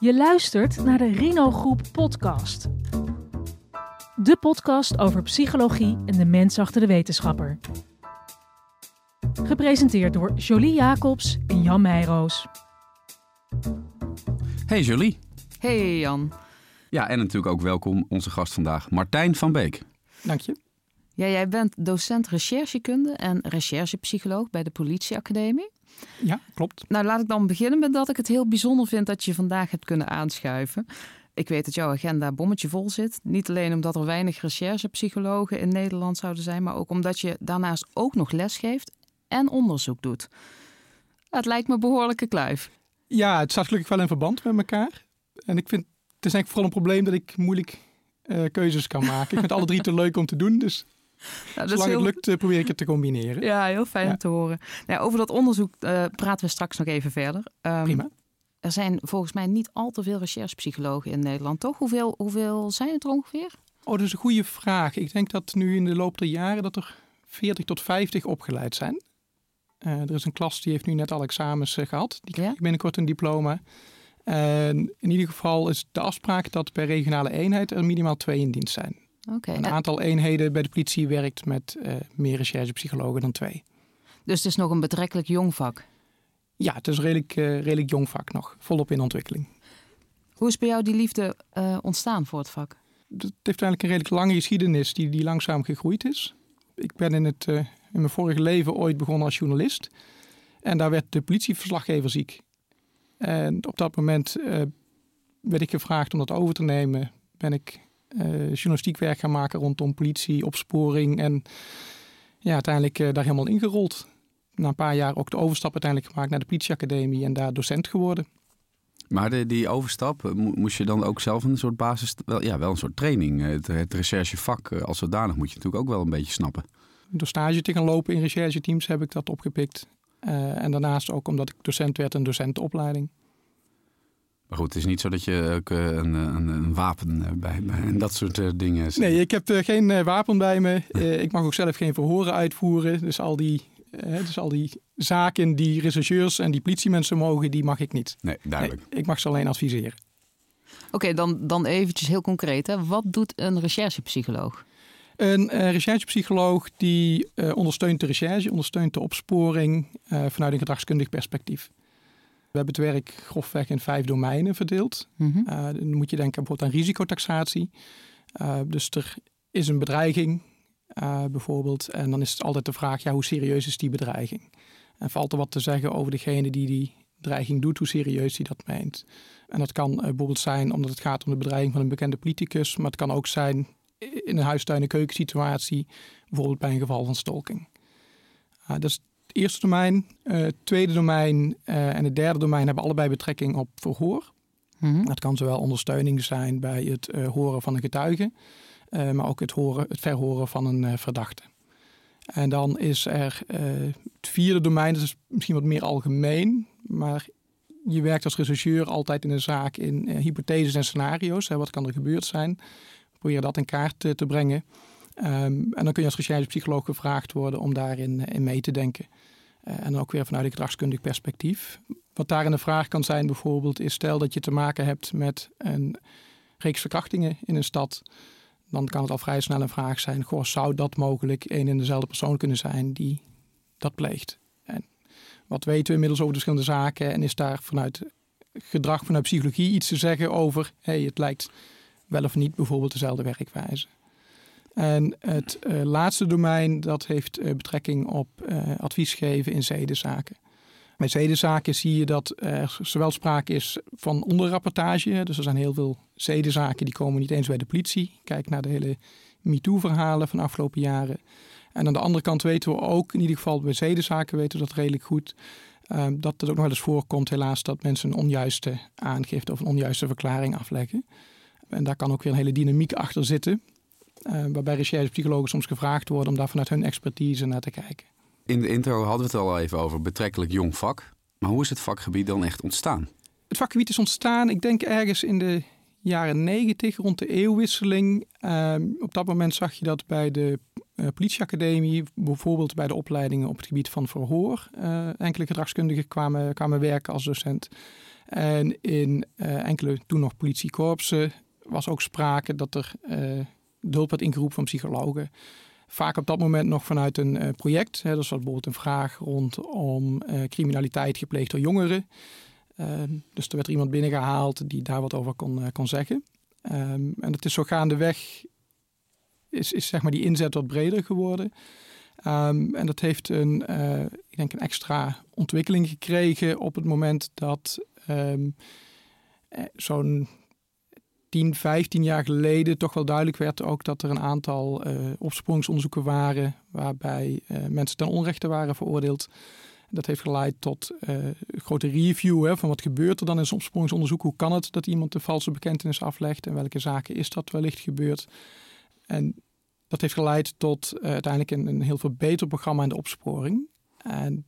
Je luistert naar de Rino Groep podcast. De podcast over psychologie en de mens achter de wetenschapper. Gepresenteerd door Jolie Jacobs en Jan Meijroos. Hey Jolie. Hey Jan. Ja, en natuurlijk ook welkom onze gast vandaag, Martijn van Beek. Dank je. Ja, jij bent docent recherchekunde en recherchepsycholoog bij de politieacademie. Ja, klopt. Nou, laat ik dan beginnen met dat ik het heel bijzonder vind dat je vandaag hebt kunnen aanschuiven. Ik weet dat jouw agenda bommetje vol zit. Niet alleen omdat er weinig recherchepsychologen in Nederland zouden zijn, maar ook omdat je daarnaast ook nog lesgeeft en onderzoek doet. Het lijkt me behoorlijke kluif. Ja, het staat gelukkig wel in verband met elkaar. En ik vind, het is eigenlijk vooral een probleem dat ik moeilijk uh, keuzes kan maken. ik vind alle drie te leuk om te doen, dus ja, Zolang heel... het lukt, uh, probeer ik het te combineren. Ja, heel fijn ja. om te horen. Nou, over dat onderzoek uh, praten we straks nog even verder. Um, Prima. Er zijn volgens mij niet al te veel recherchepsychologen in Nederland, toch? Hoeveel, hoeveel zijn het er ongeveer? Oh, dat is een goede vraag. Ik denk dat nu in de loop der jaren dat er 40 tot 50 opgeleid zijn. Uh, er is een klas die heeft nu net al examens gehad. Die krijgt ja? binnenkort een diploma. En in ieder geval is de afspraak dat per regionale eenheid er minimaal twee in dienst zijn. Okay. Een aantal eenheden bij de politie werkt met uh, meer recherchepsychologen dan twee. Dus het is nog een betrekkelijk jong vak? Ja, het is een redelijk, uh, redelijk jong vak nog, volop in ontwikkeling. Hoe is bij jou die liefde uh, ontstaan voor het vak? Het heeft eigenlijk een redelijk lange geschiedenis die, die langzaam gegroeid is. Ik ben in, het, in mijn vorige leven ooit begonnen als journalist. En daar werd de politieverslaggever ziek. En op dat moment werd ik gevraagd om dat over te nemen. Ben ik journalistiek werk gaan maken rondom politie, opsporing. En ja, uiteindelijk uh, daar helemaal ingerold. Na een paar jaar ook de overstap uiteindelijk gemaakt naar de politieacademie en daar docent geworden. Maar de, die overstap, eh, moest je dan ook zelf een soort basis, wel, ja, wel een soort training. Het, het recherchevak als zodanig moet je natuurlijk ook wel een beetje snappen. Door stage te gaan lopen in rechercheteams heb ik dat opgepikt. Uh, en daarnaast ook omdat ik docent werd, een docentenopleiding. Maar goed, het is niet zo dat je ook een, een, een wapen bij me en dat soort dingen. Nee, ik heb geen wapen bij me. ik mag ook zelf geen verhoren uitvoeren. Dus al die, dus al die zaken die rechercheurs en die politiemensen mogen, die mag ik niet. Nee, duidelijk. Nee, ik mag ze alleen adviseren. Oké, okay, dan, dan eventjes heel concreet. Hè. Wat doet een recherchepsycholoog? Een uh, recherchepsycholoog die uh, ondersteunt de recherche, ondersteunt de opsporing uh, vanuit een gedragskundig perspectief. We hebben het werk grofweg in vijf domeinen verdeeld. Mm -hmm. uh, dan moet je denken bijvoorbeeld aan risicotaxatie. Uh, dus er is een bedreiging uh, bijvoorbeeld. En dan is het altijd de vraag, ja, hoe serieus is die bedreiging? En valt er wat te zeggen over degene die die dreiging doet, hoe serieus die dat meent? En dat kan bijvoorbeeld zijn omdat het gaat om de bedreiging van een bekende politicus. Maar het kan ook zijn in een huistuin- en keukensituatie. Bijvoorbeeld bij een geval van stalking. dat is het eerste domein, het tweede domein uh, en het derde domein hebben allebei betrekking op verhoor. Mm -hmm. Dat kan zowel ondersteuning zijn bij het uh, horen van een getuige, maar ook het, horen, het verhoren van een verdachte. En dan is er het vierde domein, dat is misschien wat meer algemeen, maar je werkt als rechercheur altijd in een zaak in hypotheses en scenario's. Hè, wat kan er gebeurd zijn? Probeer dat in kaart te brengen. Um, en dan kun je als recherchepsycholoog gevraagd worden om daarin in mee te denken. Uh, en ook weer vanuit een gedragskundig perspectief. Wat daarin de vraag kan zijn bijvoorbeeld is stel dat je te maken hebt met een reeks verkrachtingen in een stad. Dan kan het al vrij snel een vraag zijn, goh, zou dat mogelijk een en dezelfde persoon kunnen zijn die dat pleegt? En wat weten we inmiddels over de verschillende zaken en is daar vanuit gedrag, vanuit psychologie iets te zeggen over, hey, het lijkt wel of niet bijvoorbeeld dezelfde werkwijze? En het uh, laatste domein dat heeft uh, betrekking op uh, advies geven in zedenzaken. Bij zedenzaken zie je dat er zowel sprake is van onderrapportage. Dus er zijn heel veel zedenzaken die komen niet eens bij de politie. Kijk naar de hele MeToo-verhalen van de afgelopen jaren. En aan de andere kant weten we ook, in ieder geval bij zedenzaken weten we dat redelijk goed... dat het ook nog wel eens voorkomt helaas dat mensen een onjuiste aangifte of een onjuiste verklaring afleggen. En daar kan ook weer een hele dynamiek achter zitten. Uh, waarbij recherchepsychologen soms gevraagd worden om daar vanuit hun expertise naar te kijken. In de intro hadden we het al even over betrekkelijk jong vak. Maar hoe is het vakgebied dan echt ontstaan? Het vakgebied is ontstaan, ik denk ergens in de jaren negentig, rond de eeuwwisseling. Uh, op dat moment zag je dat bij de politieacademie, bijvoorbeeld bij de opleidingen op het gebied van verhoor, enkele gedragskundigen kwamen, kwamen werken als docent. En in enkele toen nog politiekorpsen was ook sprake dat er de hulp werd ingeroepen van psychologen. Vaak op dat moment nog vanuit een uh, project. Hè, dat was bijvoorbeeld een vraag rondom uh, criminaliteit gepleegd door jongeren. Uh, dus er werd er iemand binnengehaald die daar wat over kon, kon zeggen. Um, en het is zo gaandeweg, is, is zeg maar die inzet wat breder geworden. Um, en dat heeft een, ik denk een extra ontwikkeling gekregen op het moment dat zo'n 10, 15 jaar geleden toch wel duidelijk werd ook dat er een aantal uh, opsporingsonderzoeken waren waarbij uh, mensen ten onrechte waren veroordeeld. Dat heeft geleid tot uh, een grote review hè, van wat gebeurt er dan in zo'n opsporingsonderzoek. Hoe kan het dat iemand een valse bekentenis aflegt en welke zaken is dat wellicht gebeurd. En dat heeft geleid tot uiteindelijk een, een heel verbeterprogramma in de opsporing. En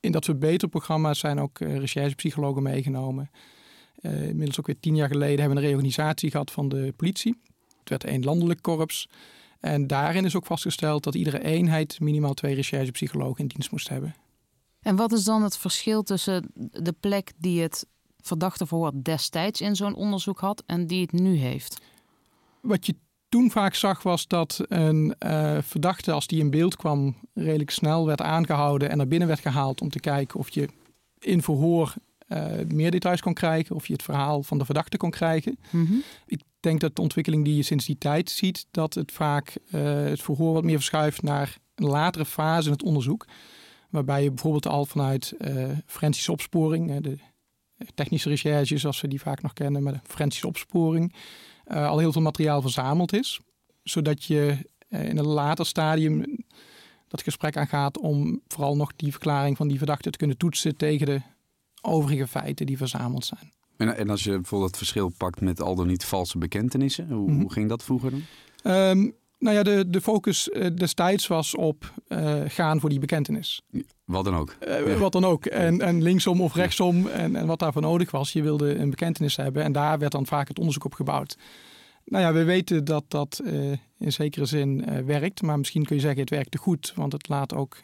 in dat verbeterprogramma zijn ook recherchepsychologen meegenomen. Uh, inmiddels ook weer tien jaar geleden hebben we een reorganisatie gehad van de politie. Het werd één landelijk korps. En daarin is ook vastgesteld dat iedere eenheid minimaal twee recherchepsychologen in dienst moest hebben. En wat is dan het verschil tussen de plek die het verdachte verhoor destijds in zo'n onderzoek had en die het nu heeft? Wat je toen vaak zag was dat een uh, verdachte, als die in beeld kwam, redelijk snel werd aangehouden en naar binnen werd gehaald om te kijken of je in verhoor uh, meer details kon krijgen of je het verhaal van de verdachte kon krijgen. Mhm. Ik denk dat de ontwikkeling die je sinds die tijd ziet, dat het vaak uh, het verhoor wat meer verschuift naar een latere fase in het onderzoek. Waarbij je bijvoorbeeld al vanuit uh, forensische opsporing, de technische recherche zoals we die vaak nog kennen, maar de forensische opsporing, al heel veel materiaal verzameld is. Zodat je in een later stadium dat gesprek aangaat om vooral nog die verklaring van die verdachte te kunnen toetsen tegen de overige feiten die verzameld zijn. En, en als je bijvoorbeeld het verschil pakt met al dan niet valse bekentenissen, hoe, mhm. hoe ging dat vroeger dan? Um, nou ja, de, de focus uh, destijds was op uh, gaan voor die bekentenis. wat dan ook. Uh, Wat dan ook. En, en linksom of rechtsom en, en wat daarvoor nodig was. Je wilde een bekentenis hebben en daar werd dan vaak het onderzoek op gebouwd. Nou ja, we weten dat dat in zekere zin werkt. Maar misschien kun je zeggen het werkte goed. Want het laat ook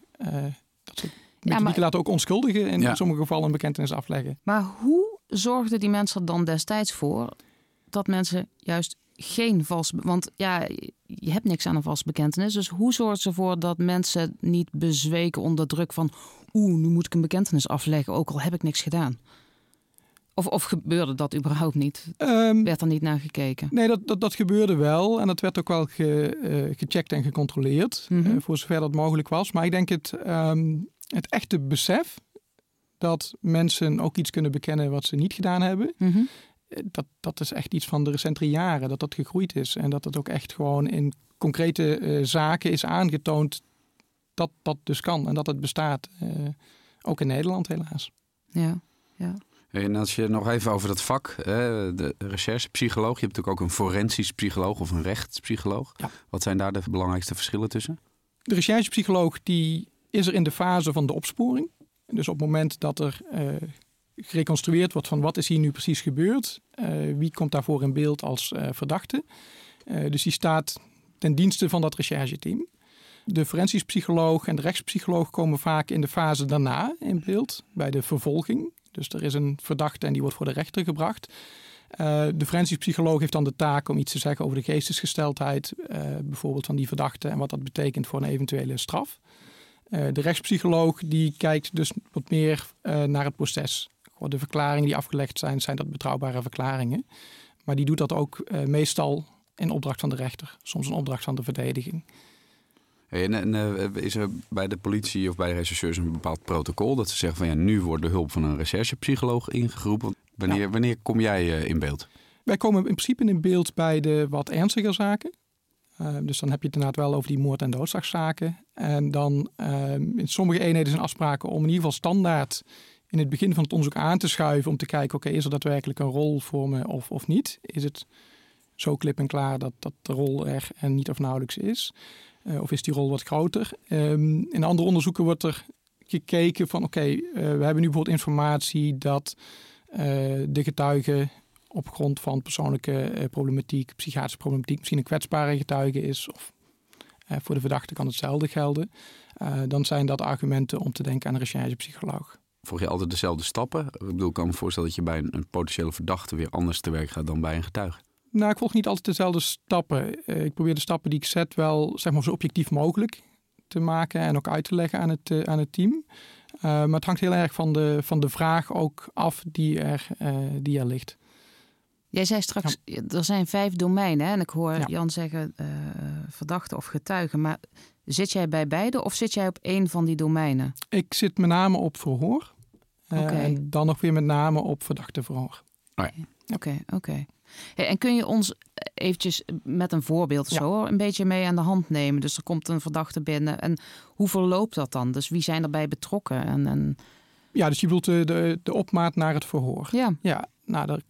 dat ja, maar... laten ook onschuldigen in sommige gevallen een bekentenis afleggen. Maar hoe zorgden die mensen er dan destijds voor dat mensen juist geen vals... Want ja, je hebt niks aan een vals bekentenis. Dus hoe zorgen ze ervoor dat mensen niet bezweken onder druk van... oeh, nu moet ik een bekentenis afleggen, ook al heb ik niks gedaan? Of, of gebeurde dat überhaupt niet? Um, werd er niet naar gekeken? Nee, dat, dat, dat gebeurde wel. En dat werd ook wel ge, uh, gecheckt en gecontroleerd. Mm -hmm. uh, voor zover dat mogelijk was. Maar ik denk het, um, het echte besef dat mensen ook iets kunnen bekennen wat ze niet gedaan hebben. Mhm. Eh, dat, dat is echt iets van de recentere jaren, dat dat gegroeid is. En dat het ook echt gewoon in concrete uh, zaken is aangetoond dat dat dus kan en dat het bestaat. Uh, ook in Nederland helaas. Ja, ja. En als je nog even over dat vak, de recherchepsycholoog, je hebt natuurlijk ook een forensisch psycholoog of een rechtspsycholoog. Ja. Wat zijn daar de belangrijkste verschillen tussen? De recherchepsycholoog die is er in de fase van de opsporing. Dus op het moment dat er uh, gereconstrueerd wordt van wat is hier nu precies gebeurd, uh, wie komt daarvoor in beeld als uh, verdachte. dus die staat ten dienste van dat rechercheteam. De forensisch psycholoog en de rechtspsycholoog komen vaak in de fase daarna in beeld, bij de vervolging. Dus er is een verdachte en die wordt voor de rechter gebracht. de forensisch psycholoog heeft dan de taak om iets te zeggen over de geestesgesteldheid, bijvoorbeeld van die verdachte en wat dat betekent voor een eventuele straf. Eh, de rechtspsycholoog die kijkt dus wat meer uh, naar het proces. De verklaringen die afgelegd zijn, zijn dat betrouwbare verklaringen. Maar die doet dat ook uh, meestal in opdracht van de rechter, soms een opdracht van de verdediging. en, en is er bij de politie of bij de rechercheurs een bepaald protocol dat ze zeggen van ja, nu wordt de hulp van een recherchepsycholoog ingeroepen? Wanneer, ja. wanneer kom jij in beeld? Wij komen in principe in beeld bij de wat ernstiger zaken. Uh, dus dan heb je het inderdaad wel over die moord- en doodslagzaken. En dan uh, in sommige eenheden zijn afspraken om in ieder geval standaard in het begin van het onderzoek aan te schuiven om te kijken, oké, is er daadwerkelijk een rol voor me of, of niet? Is het zo klip en klaar dat, dat de rol er en niet of nauwelijks is? Uh, of is die rol wat groter? Um, in andere onderzoeken wordt er gekeken van, oké, okay, we hebben nu bijvoorbeeld informatie dat de getuige op grond van persoonlijke uh, problematiek, psychiatrische problematiek, misschien een kwetsbare getuige is. Of voor de verdachte kan hetzelfde gelden. dan zijn dat argumenten om te denken aan een recherchepsycholoog. Volg je altijd dezelfde stappen? Ik bedoel, ik kan me voorstellen dat je bij een, potentiële verdachte weer anders te werk gaat dan bij een getuige. Nou, ik volg niet altijd dezelfde stappen. ik probeer de stappen die ik zet wel zeg maar, zo objectief mogelijk te maken en ook uit te leggen aan het, aan het team. maar het hangt heel erg van de, van de vraag ook af die er, die er ligt. Jij zei straks, er zijn vijf domeinen. Hè? En ik hoor Jan zeggen uh, verdachte of getuige. Maar zit jij bij beide of zit jij op één van die domeinen? Ik zit met name op verhoor. Uh, En dan nog weer met name op verdachte verhoor. Oké, oké. en kun je ons eventjes met een voorbeeld zo een beetje mee aan de hand nemen? Dus er komt een verdachte binnen. En hoe verloopt dat dan? Dus wie zijn erbij betrokken? En, en... Ja, dus je bedoelt de, de, de opmaat naar het verhoor. Ja. Ja, nou, daar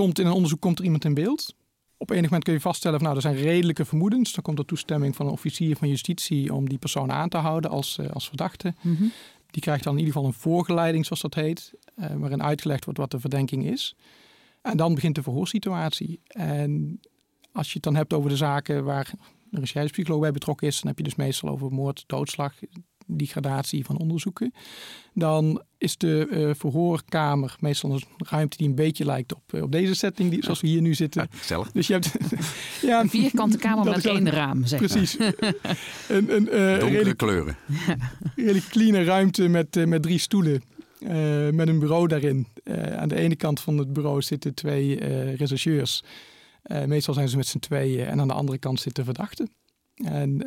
komt in een onderzoek komt er iemand in beeld. Op enig moment kun je vaststellen van nou, er zijn redelijke vermoedens. Dan komt er toestemming van een officier van justitie om die persoon aan te houden als, uh, als verdachte. Mhm. Die krijgt dan in ieder geval een voorgeleiding, zoals dat heet, uh, waarin uitgelegd wordt wat de verdenking is. En dan begint de verhoorsituatie. En als je het dan hebt over de zaken waar een recherchepsycholoog bij betrokken is, dan heb je dus meestal over moord, doodslag, die gradatie van onderzoeken. Dan is de uh, verhoorkamer meestal een ruimte die een beetje lijkt op, uh, op deze setting, die, zoals we hier nu zitten. Ja, dus je hebt ja, een vierkante kamer met één raam, zeg Precies. een, een, uh, Donkere redelijk, kleuren. Redelijk clean ruimte met, met drie stoelen. met een bureau daarin. aan de ene kant van het bureau zitten twee rechercheurs. meestal zijn ze met z'n tweeën. En aan de andere kant zitten verdachten. En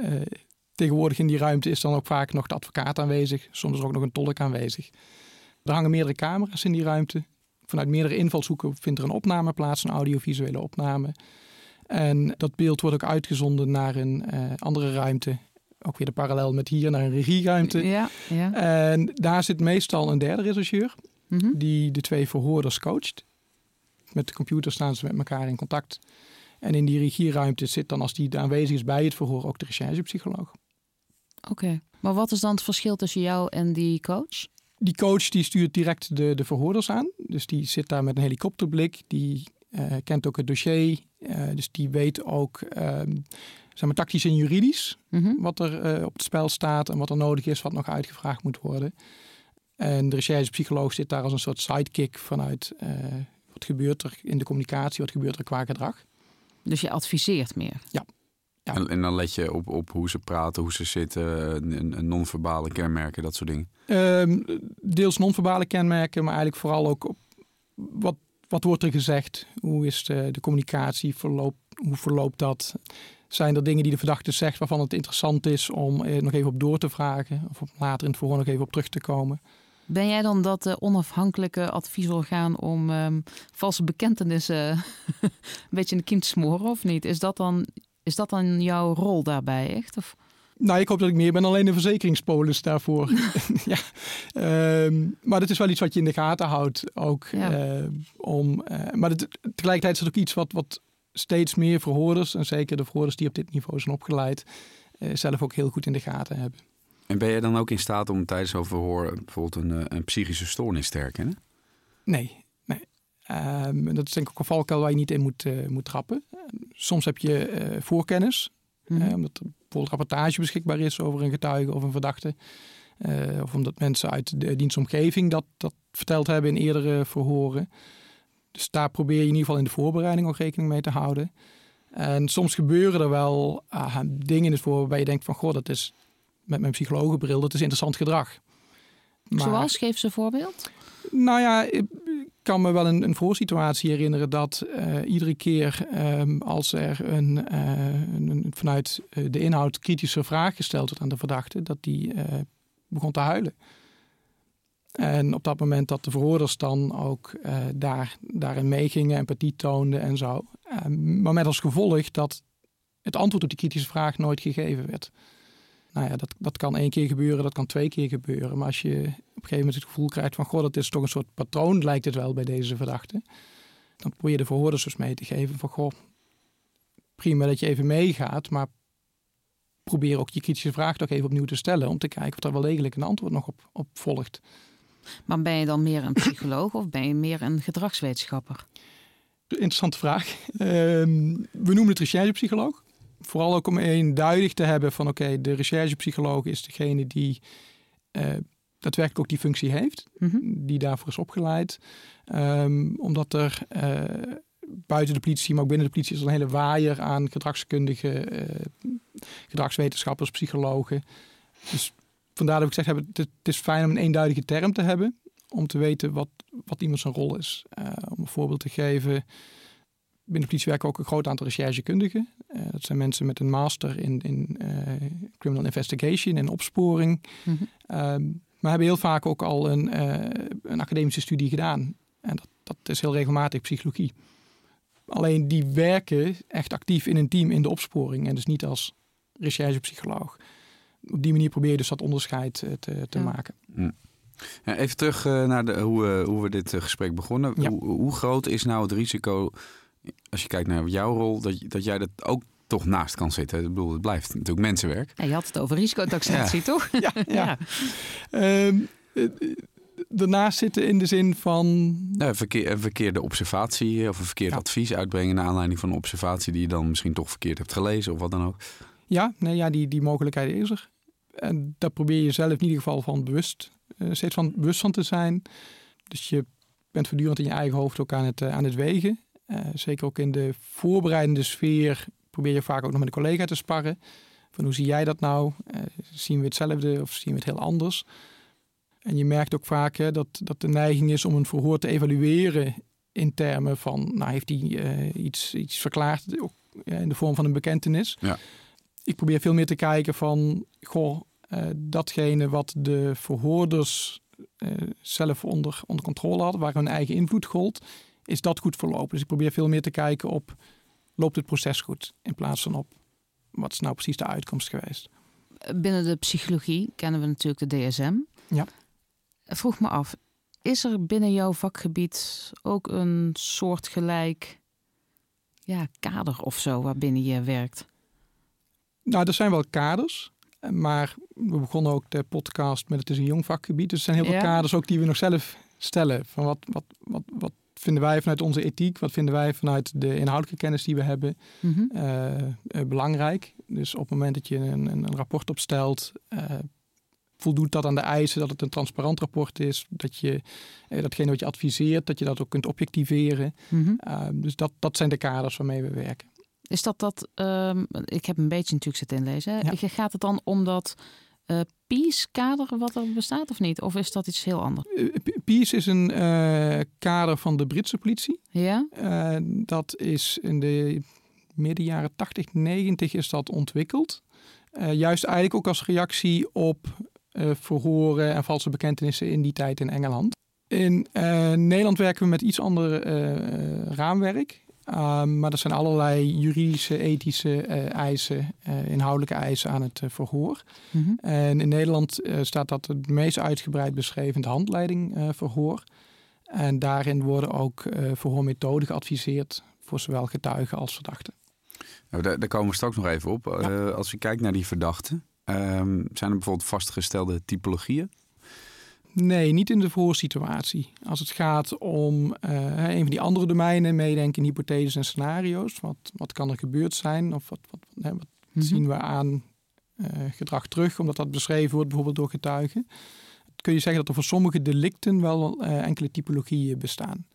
Tegenwoordig in die ruimte is dan ook vaak nog de advocaat aanwezig. Soms is ook nog een tolk aanwezig. Er hangen meerdere camera's in die ruimte. Vanuit meerdere invalshoeken vindt er een opname plaats, een audiovisuele opname. En dat beeld wordt ook uitgezonden naar een uh, andere ruimte. Ook weer de parallel met hier naar een regieruimte. Ja, ja. En daar zit meestal een derde rechercheur mm -hmm. die de twee verhoorders coacht. Met de computer staan ze met elkaar in contact. En in die regieruimte zit dan, als die aanwezig is bij het verhoor, ook de recherchepsycholoog. Oké, maar wat is dan het verschil tussen jou en die coach? Die coach die stuurt direct de, de verhoorders aan. Dus die zit daar met een helikopterblik. Die uh, kent ook het dossier. Uh, dus die weet ook uh, zeg maar, tactisch en juridisch mm -hmm. wat er op het spel staat en wat er nodig is, wat nog uitgevraagd moet worden. En de recherchepsycholoog zit daar als een soort sidekick vanuit wat gebeurt er in de communicatie, wat gebeurt er qua gedrag. Dus je adviseert meer? Ja. Ja. En, en, dan let je op, op hoe ze praten, hoe ze zitten, non-verbale kenmerken, dat soort dingen? Um, deels non-verbale kenmerken, maar eigenlijk vooral ook op wat, wat wordt er gezegd? Hoe is de, de communicatie? Verloop, hoe verloopt dat? Zijn er dingen die de verdachte zegt waarvan het interessant is om eh, nog even op door te vragen? Of op later in het verhoor nog even op terug te komen? Ben jij dan dat uh, onafhankelijke adviesorgaan om um, valse bekentenissen een beetje in de kiem te smoren of niet? Is dat dan is dat dan jouw rol daarbij echt? Of? Nou, ik hoop dat ik meer ben alleen de verzekeringspolis daarvoor. ja. Um, maar dat is wel iets wat je in de gaten houdt. Ook, ja. uh, om, uh, maar tegelijkertijd is het ook iets wat, wat steeds meer verhoorders, en zeker de verhoorders die op dit niveau zijn opgeleid, uh, zelf ook heel goed in de gaten hebben. En ben je dan ook in staat om tijdens zo'n verhoor bijvoorbeeld een, een psychische stoornis te herkennen? Nee, Um, dat is denk ik ook een valkuil waar je niet in moet, uh, moet trappen. Soms heb je uh, voorkennis, mm -hmm. uh, omdat er bijvoorbeeld rapportage beschikbaar is over een getuige of een verdachte. of omdat mensen uit de dienstomgeving dat, dat verteld hebben in eerdere verhoren. Dus daar probeer je in ieder geval in de voorbereiding ook rekening mee te houden. En soms gebeuren er wel dingen in het voor waarbij je denkt van... goh, dat is met mijn psychologenbril, dat is interessant gedrag. Maar, Zoals? Geef ze een voorbeeld. Nou ja, kan me wel een, een voorsituatie herinneren dat uh, iedere keer um, als er een, een, vanuit de inhoud kritische vraag gesteld wordt aan de verdachte, dat die begon te huilen. En op dat moment dat de verhoorders dan ook daar, daarin meegingen, empathie toonden en zo. Ehm, maar met als gevolg dat het antwoord op die kritische vraag nooit gegeven werd. Nou ja, dat, dat kan één keer gebeuren, dat kan twee keer gebeuren. Maar als je op een gegeven moment het gevoel krijgt van... goh, dat is toch een soort patroon, lijkt het wel bij deze verdachte. Dan probeer je de verhoorders dus mee te geven van... goh, prima dat je even meegaat, maar probeer ook je kritische vraag toch even opnieuw te stellen... om te kijken of er wel degelijk een antwoord nog op, op volgt. Maar ben je dan meer een psycholoog of ben je meer een gedragswetenschapper? Interessante vraag. Uh, we noemen het recherchepsycholoog. Vooral ook om eenduidig te hebben van oké, de recherchepsycholoog is degene die uh, daadwerkelijk ook die functie heeft, mhm. die daarvoor is opgeleid. Um, omdat er uh, buiten de politie, maar ook binnen de politie is er een hele waaier aan gedragskundigen, uh, gedragswetenschappers, psychologen. Dus vandaar dat ik zeg, het, het is fijn om een eenduidige term te hebben, om te weten wat, wat iemand zijn rol is. om een voorbeeld te geven, binnen de politie werken ook een groot aantal recherchekundigen. Uh, dat zijn mensen met een master in, in uh, criminal investigation en opsporing. Mm -hmm. maar hebben heel vaak ook al een, uh, een academische studie gedaan. En dat, dat is heel regelmatig psychologie. Alleen die werken echt actief in een team in de opsporing en dus niet als recherchepsycholoog. Op die manier probeer je dus dat onderscheid te, te maken. Mm. Even terug naar de, hoe, hoe we dit gesprek begonnen. Ja. Hoe, hoe groot is nou het risico als je kijkt naar jouw rol, dat, dat jij dat ook toch naast kan zitten. Ik bedoel, het blijft natuurlijk mensenwerk. Ja, je had het over risicotaxatie, ja. toch? Ja, ja. ja. Um, daarnaast zitten in de zin van... Nou, verkeer, een verkeerde observatie of een verkeerd advies uitbrengen... naar aanleiding van een observatie die je dan misschien toch verkeerd hebt gelezen of wat dan ook. Ja, nee, ja die, die mogelijkheid is er. En daar probeer je zelf in ieder geval van bewust, uh, steeds van bewust van te zijn. Dus je bent voortdurend in je eigen hoofd ook aan het, uh, aan het wegen. Uh, zeker ook in de voorbereidende sfeer probeer je vaak ook nog met een collega te sparren. Van hoe zie jij dat nou? Uh, zien we hetzelfde of zien we het heel anders? En je merkt ook vaak hè, dat, dat de neiging is om een verhoor te evalueren in termen van, nou heeft hij uh, iets, iets verklaard ook, in de vorm van een bekentenis. Ja. Ik probeer veel meer te kijken van, goh, datgene wat de verhoorders zelf onder, onder controle hadden, waar hun eigen invloed gold, is dat goed verlopen. Dus ik probeer veel meer te kijken op, loopt het proces goed? In plaats van op, wat is nou precies de uitkomst geweest? Binnen de psychologie kennen we natuurlijk de DSM. Ja. Vroeg me af, is er binnen jouw vakgebied ook een soortgelijk ja, kader of zo waarbinnen je werkt? Nou, er zijn wel kaders. Maar we begonnen ook de podcast met het is een jong vakgebied. Dus er zijn heel veel kaders ook die we nog zelf stellen. Van wat, wat, wat, wat vinden wij vanuit onze ethiek, wat vinden wij vanuit de inhoudelijke kennis die we hebben mm belangrijk. Dus op het moment dat je een, een rapport opstelt, uh, voldoet dat aan de eisen dat het een transparant rapport is, dat je datgene wat je adviseert, dat je dat ook kunt objectiveren. Mhm. dus dat, dat zijn de kaders waarmee we werken. Is dat dat, um, ik heb een beetje natuurlijk zitten inlezen, ja. gaat het dan om dat uh, PEACE-kader wat er bestaat of niet? Of is dat iets heel anders? Uh, PEACE is een uh, kader van de Britse politie. Ja? dat is in de midden jaren 80, 90 is dat ontwikkeld. juist eigenlijk ook als reactie op verhoren en valse bekentenissen in die tijd in Engeland. In Nederland werken we met iets ander raamwerk. Um, maar er zijn allerlei juridische, ethische uh, eisen, uh, inhoudelijke eisen aan het uh, verhoor. Mm -hmm. En in Nederland staat dat het meest uitgebreid beschreven in de handleiding verhoor. En daarin worden ook verhoormethoden geadviseerd voor zowel getuigen als verdachten. Nou, daar, daar, komen we straks nog even op. Ja. als je kijkt naar die verdachten, um, zijn er bijvoorbeeld vastgestelde typologieën? Nee, niet in de voorsituatie. Als het gaat om uh, een van die andere domeinen, meedenken in hypotheses en scenario's. Wat, wat kan er gebeurd zijn? Of wat, wat, hè, wat mm -hmm. zien we aan uh, gedrag terug, omdat dat beschreven wordt bijvoorbeeld door getuigen. Kun je zeggen dat er voor sommige delicten wel uh, enkele typologieën bestaan.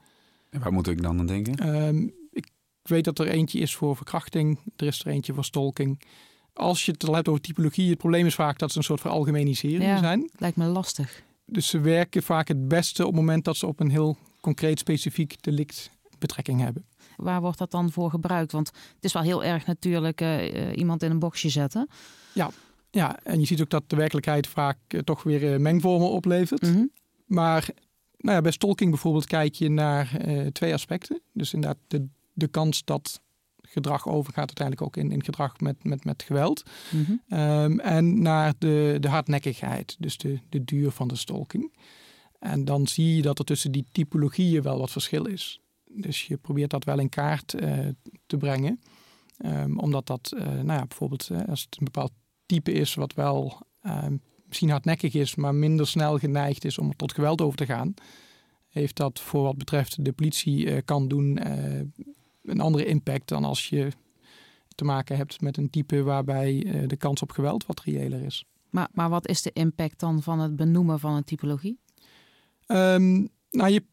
En waar moet ik dan aan denken? Um, ik weet dat er eentje is voor verkrachting, er is er eentje voor stalking. Als je het al hebt over typologie, het probleem is vaak dat ze een soort veralgemenisering ja, zijn. Lijkt me lastig. Dus ze werken vaak het beste op het moment dat ze op een heel concreet specifiek delict betrekking hebben. Waar wordt dat dan voor gebruikt? Want het is wel heel erg natuurlijk uh, iemand in een boxje zetten. Ja, ja, en je ziet ook dat de werkelijkheid vaak uh, toch weer uh, mengvormen oplevert. Mm -hmm. Maar nou ja, bij stalking bijvoorbeeld kijk je naar twee aspecten. Dus inderdaad de, de kans dat gedrag overgaat uiteindelijk ook in, in gedrag met, met, met geweld. Mm -hmm. um, en naar de, de hardnekkigheid, dus de, de duur van de stalking. En dan zie je dat er tussen die typologieën wel wat verschil is. Dus je probeert dat wel in kaart uh, te brengen. Um, omdat dat, uh, nou ja, bijvoorbeeld uh, als het een bepaald type is wat wel misschien hardnekkig is, maar minder snel geneigd is om tot geweld over te gaan, heeft dat voor wat betreft de politie kan doen een andere impact dan als je te maken hebt met een type waarbij de kans op geweld wat reëler is. Maar, maar wat is de impact dan van het benoemen van een typologie? Um, nou, je,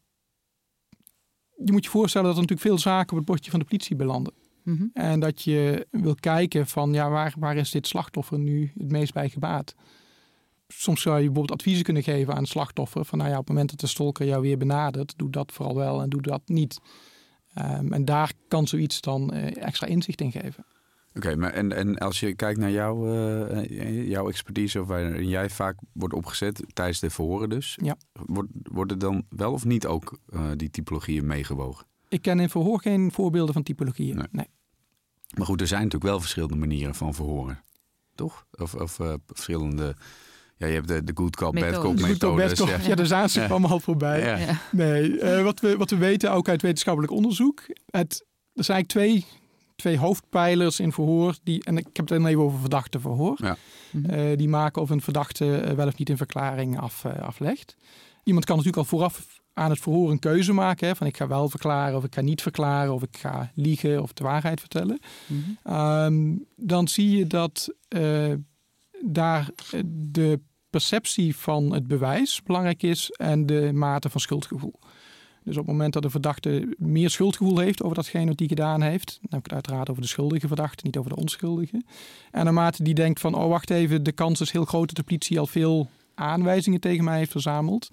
je moet je voorstellen dat er natuurlijk veel zaken op het bordje van de politie belanden. Mhm. En dat je wil kijken van ja, waar, waar is dit slachtoffer nu het meest bij gebaat? Soms zou je bijvoorbeeld adviezen kunnen geven aan het slachtoffer. Van nou ja, op het moment dat de stalker jou weer benadert, doe dat vooral wel en doe dat niet. Um, en daar kan zoiets dan uh, extra inzicht in geven. Oké, maar en, en als je kijkt naar jouw, uh, jouw expertise, of waarin jij vaak wordt opgezet tijdens de verhoren dus, ja. wordt, worden dan wel of niet ook uh, die typologieën meegewogen? Ik ken in verhoor geen voorbeelden van typologieën. Nee. nee. Maar goed, er zijn natuurlijk wel verschillende manieren van verhoren, toch? Of, of uh, verschillende. Ja, je hebt de, de good cop, bad cop methodes. Ja. ja, de zaanse ja. kwam al voorbij. Ja. Nee, wat, we, wat we weten ook uit wetenschappelijk onderzoek. Het, er zijn eigenlijk twee twee hoofdpijlers in verhoor. Die, en ik heb het dan even over verdachte verhoor. Ja. Uh, die maken of een verdachte uh, wel of niet een verklaring af, uh, aflegt. Iemand kan natuurlijk al vooraf aan het verhoor een keuze maken. Hè, van ik ga wel verklaren of ik ga niet verklaren. Of ik ga liegen of de waarheid vertellen. Mm -hmm. um, dan zie je dat daar de perceptie van het bewijs belangrijk is. En de mate van schuldgevoel. Dus op het moment dat de verdachte meer schuldgevoel heeft over datgene wat hij gedaan heeft, dan heb ik het uiteraard over de schuldige verdachte, niet over de onschuldige. En naarmate die denkt van, oh wacht even, de kans is heel groot dat de politie al veel aanwijzingen tegen mij heeft verzameld.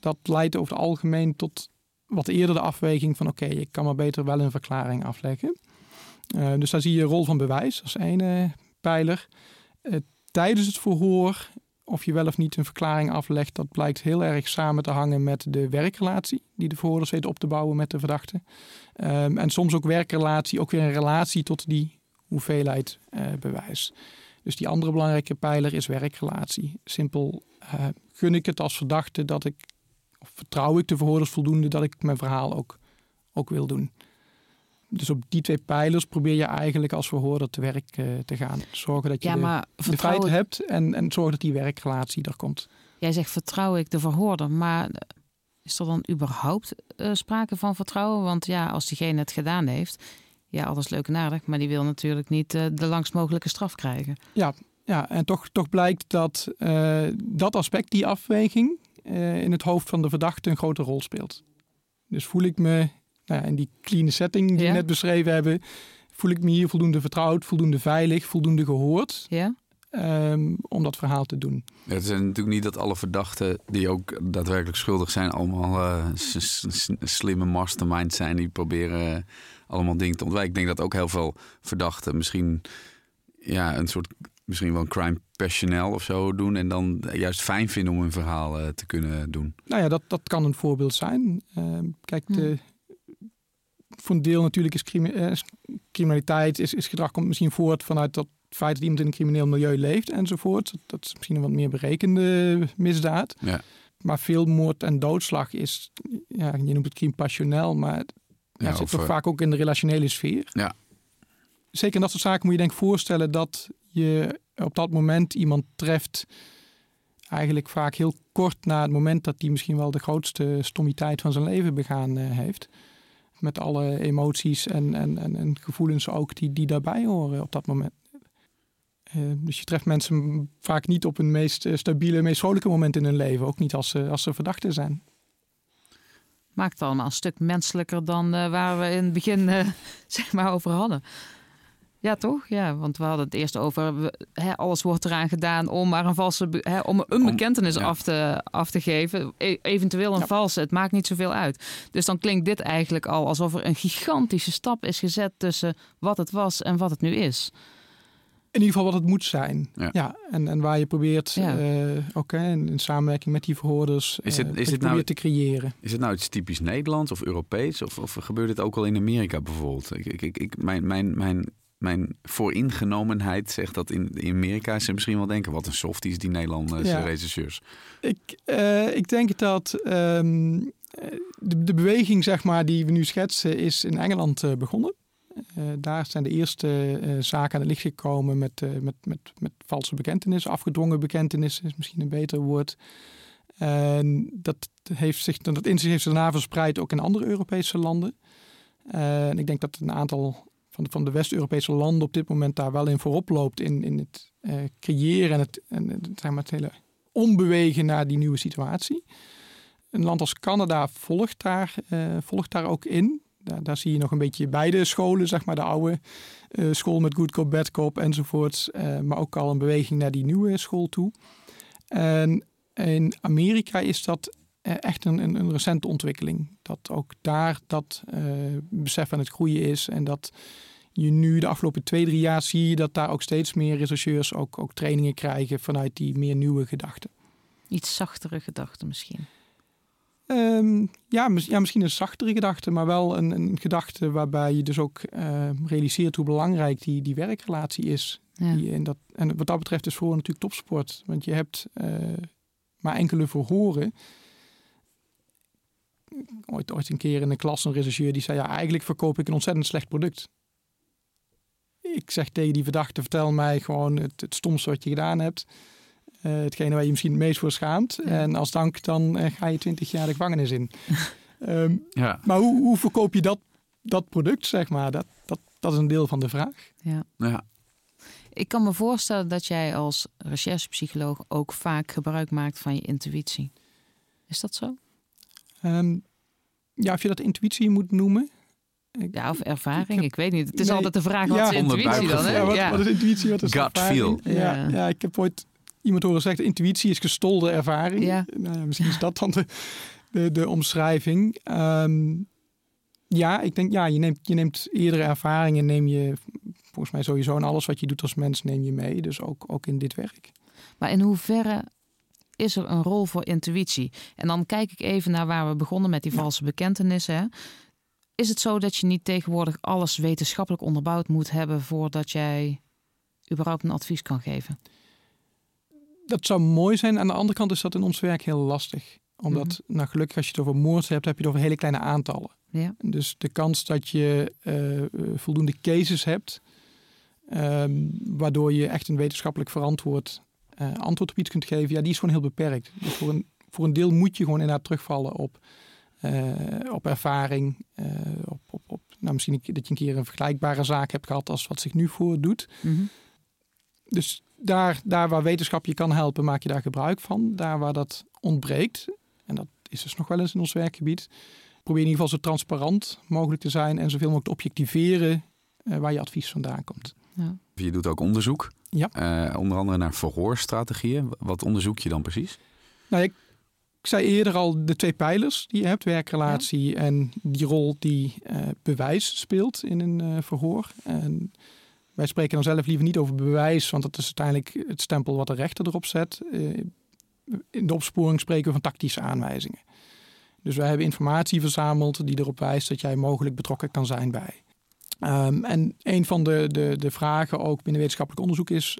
Dat leidt over het algemeen tot wat eerder de afweging van, oké, ik kan maar beter wel een verklaring afleggen. Uh, dus daar zie je rol van bewijs als ene pijler. Uh, tijdens het verhoor of je wel of niet een verklaring aflegt, dat blijkt heel erg samen te hangen met de werkrelatie die de verhoorders weten op te bouwen met de verdachte. Um, en soms ook werkrelatie, ook weer een relatie tot die hoeveelheid uh, bewijs. Dus die andere belangrijke pijler is werkrelatie. Simpel uh, gun ik het als verdachte dat ik, of vertrouw ik de verhoorders voldoende dat ik mijn verhaal ook, ook wil doen. Dus op die twee pijlers probeer je eigenlijk als verhoorder te werk uh, te gaan. Zorgen dat je ja, de, de, feiten hebt en, en zorgen dat die werkrelatie er komt. Jij zegt vertrouw ik de verhoorder, maar is er dan überhaupt uh, sprake van vertrouwen? Want ja, als diegene het gedaan heeft, ja, alles leuk en aardig, maar die wil natuurlijk niet uh, de langst mogelijke straf krijgen. Ja, ja en toch, toch blijkt dat dat aspect, die afweging, in het hoofd van de verdachte een grote rol speelt. Dus voel ik me nou ja, in die clean setting die we net beschreven hebben, voel ik me hier voldoende vertrouwd, voldoende veilig, voldoende gehoord. Ja. Um, om dat verhaal te doen. Ja, het is natuurlijk niet dat alle verdachten die ook daadwerkelijk schuldig zijn, allemaal uh, slimme masterminds zijn die proberen uh, allemaal dingen te ontwijken. Ik denk dat ook heel veel verdachten misschien ja, een soort misschien wel een crime passioneel of zo doen en dan juist fijn vinden om een verhaal uh, te kunnen doen. Nou ja, dat, dat kan een voorbeeld zijn. Ehm, kijk, de, hm voor een deel natuurlijk is eh, criminaliteit, is, is gedrag komt misschien voort vanuit dat feit dat iemand in een crimineel milieu leeft enzovoort. Dat is misschien een wat meer berekende misdaad. Ja. Maar veel moord en doodslag is, ja, je noemt het crime passionnel, maar ja, zit toch vaak ook in de relationele sfeer. Ja. Zeker in dat soort zaken moet je denk ik voorstellen dat je op dat moment iemand treft, eigenlijk vaak heel kort na het moment dat hij misschien wel de grootste stommiteit van zijn leven begaan uh, heeft met alle emoties en, en, en, en, gevoelens ook die, die daarbij horen op dat moment. Uh, dus je treft mensen vaak niet op hun meest eh, stabiele, meest vrolijke moment in hun leven. Ook niet als ze, als ze verdachten zijn. Maakt het allemaal een stuk menselijker dan uh, waar we in het begin zeg maar over hadden. Ja, toch? Ja, want we hadden het eerst over hè, alles wordt eraan gedaan om maar een valse hè, om een bekentenis af, te, af te geven. E eventueel een valse. Het maakt niet zoveel uit. Dus dan klinkt dit eigenlijk al alsof er een gigantische stap is gezet tussen wat het was en wat het nu is. In ieder geval wat het moet zijn. Ja. en, en waar je probeert, ja. uh, ook in, in, samenwerking met die verhoorders, is het, uh, is het nou, te creëren. Is het nou iets typisch Nederlands of Europees? Of, of gebeurt het ook al in Amerika bijvoorbeeld? Ik, ik, ik, mijn, mijn, mijn mijn vooringenomenheid zegt dat in, in Amerika ze misschien wel denken... wat een softies die Nederlandse ja. regisseurs. Ik, uh, ik denk dat um, de, de, beweging zeg maar, die we nu schetsen is in Engeland uh, begonnen. Uh, daar zijn de eerste zaken aan het licht gekomen met, met, met, met valse bekentenissen. Afgedwongen bekentenissen is misschien een beter woord. En dat, heeft zich, dat inzicht heeft zich daarna verspreid ook in andere Europese landen. en ik denk dat een aantal van van de West-Europese landen op dit moment daar wel in voorop loopt in, in het creëren en het, en, zeg maar, het hele ombewegen naar die nieuwe situatie. Een land als Canada volgt daar, volgt daar ook in. Daar, zie je nog een beetje beide scholen, zeg maar de oude school met good cop, bad cop enzovoorts. maar ook al een beweging naar die nieuwe school toe. En in Amerika is dat eh, echt een, een, een, recente ontwikkeling. Dat ook daar dat uh, besef aan het groeien is. En dat je nu de afgelopen twee, drie jaar zie je dat daar ook steeds meer rechercheurs ook, ook trainingen krijgen vanuit die meer nieuwe gedachten. Iets zachtere gedachten misschien. Um, ja, ja, misschien een zachtere gedachte, maar wel een, een gedachte waarbij je dus ook uh, realiseert hoe belangrijk die, die werkrelatie is. Ja. Die, en, dat, en wat dat betreft is voor natuurlijk topsport. Want je hebt uh, maar enkele verhoren ooit, ooit een keer in een klas een regisseur die zei: Ja, eigenlijk verkoop ik een ontzettend slecht product. Ik zeg tegen die verdachte: Vertel mij gewoon het, het stomste wat je gedaan hebt. Uh, hetgene waar je misschien het meest voor schaamt. En als dank dan uh, ga je twintig jaar de gevangenis in. um, ja. Maar hoe, hoe verkoop je dat, dat product, zeg maar? Dat, dat, dat is een deel van de vraag. Ja. ja. Ik kan me voorstellen dat jij als recherchepsycholoog ook vaak gebruik maakt van je intuïtie. Is dat zo? Um, ja, of je dat intuïtie moet noemen. ja, of ervaring. Ik, weet niet. Het is altijd de vraag, wat is intuïtie dan? Hè? Ja, wat, ja. wat, is intuïtie? Wat is Gut feel. Ja, ja. ik heb ooit iemand horen zeggen, intuïtie is gestolde ervaring. Ja. Nou ja, misschien is dat dan de, de, de omschrijving. Um, ja, ik denk, ja, je neemt, je neemt eerdere ervaringen, neem je volgens mij sowieso en alles wat je doet als mens, neem je mee. Dus ook, ook in dit werk. Maar in hoeverre is er een rol voor intuïtie? En dan kijk ik even naar waar we begonnen met die valse bekentenissen. Is het zo dat je niet tegenwoordig alles wetenschappelijk onderbouwd moet hebben voordat jij überhaupt een advies kan geven? Dat zou mooi zijn. Aan de andere kant is dat in ons werk heel lastig. Omdat, mm nou gelukkig als je het over moord hebt, heb je het over hele kleine aantallen. Ja. Dus de kans dat je uh, voldoende cases hebt, um, waardoor je echt een wetenschappelijk verantwoord uh, antwoord op iets kunt geven, ja, die is gewoon heel beperkt. Dus voor een, voor een deel moet je gewoon inderdaad terugvallen op, uh, op ervaring. Uh, op, op, op, nou, misschien dat je een keer een vergelijkbare zaak hebt gehad als wat zich nu voordoet. Mm Dus daar, daar waar wetenschap je kan helpen, maak je daar gebruik van. Daar waar dat ontbreekt, en dat is dus nog wel eens in ons werkgebied, probeer in ieder geval zo transparant mogelijk te zijn en zoveel mogelijk te objectiveren waar je advies vandaan komt. Ja. Je doet ook onderzoek. Ja. Uh, onder andere naar verhoorstrategieën. Wat onderzoek je dan precies? Nou, ik, ik zei eerder al de twee pijlers die je hebt. Werkrelatie en die rol die uh, bewijs speelt in een uh, verhoor. En wij spreken dan zelf liever niet over bewijs, want dat is uiteindelijk het stempel wat de rechter erop zet. in de opsporing spreken we van tactische aanwijzingen. Dus wij hebben informatie verzameld die erop wijst dat jij mogelijk betrokken kan zijn bij. Um, en een van de, de, de vragen ook binnen wetenschappelijk onderzoek is: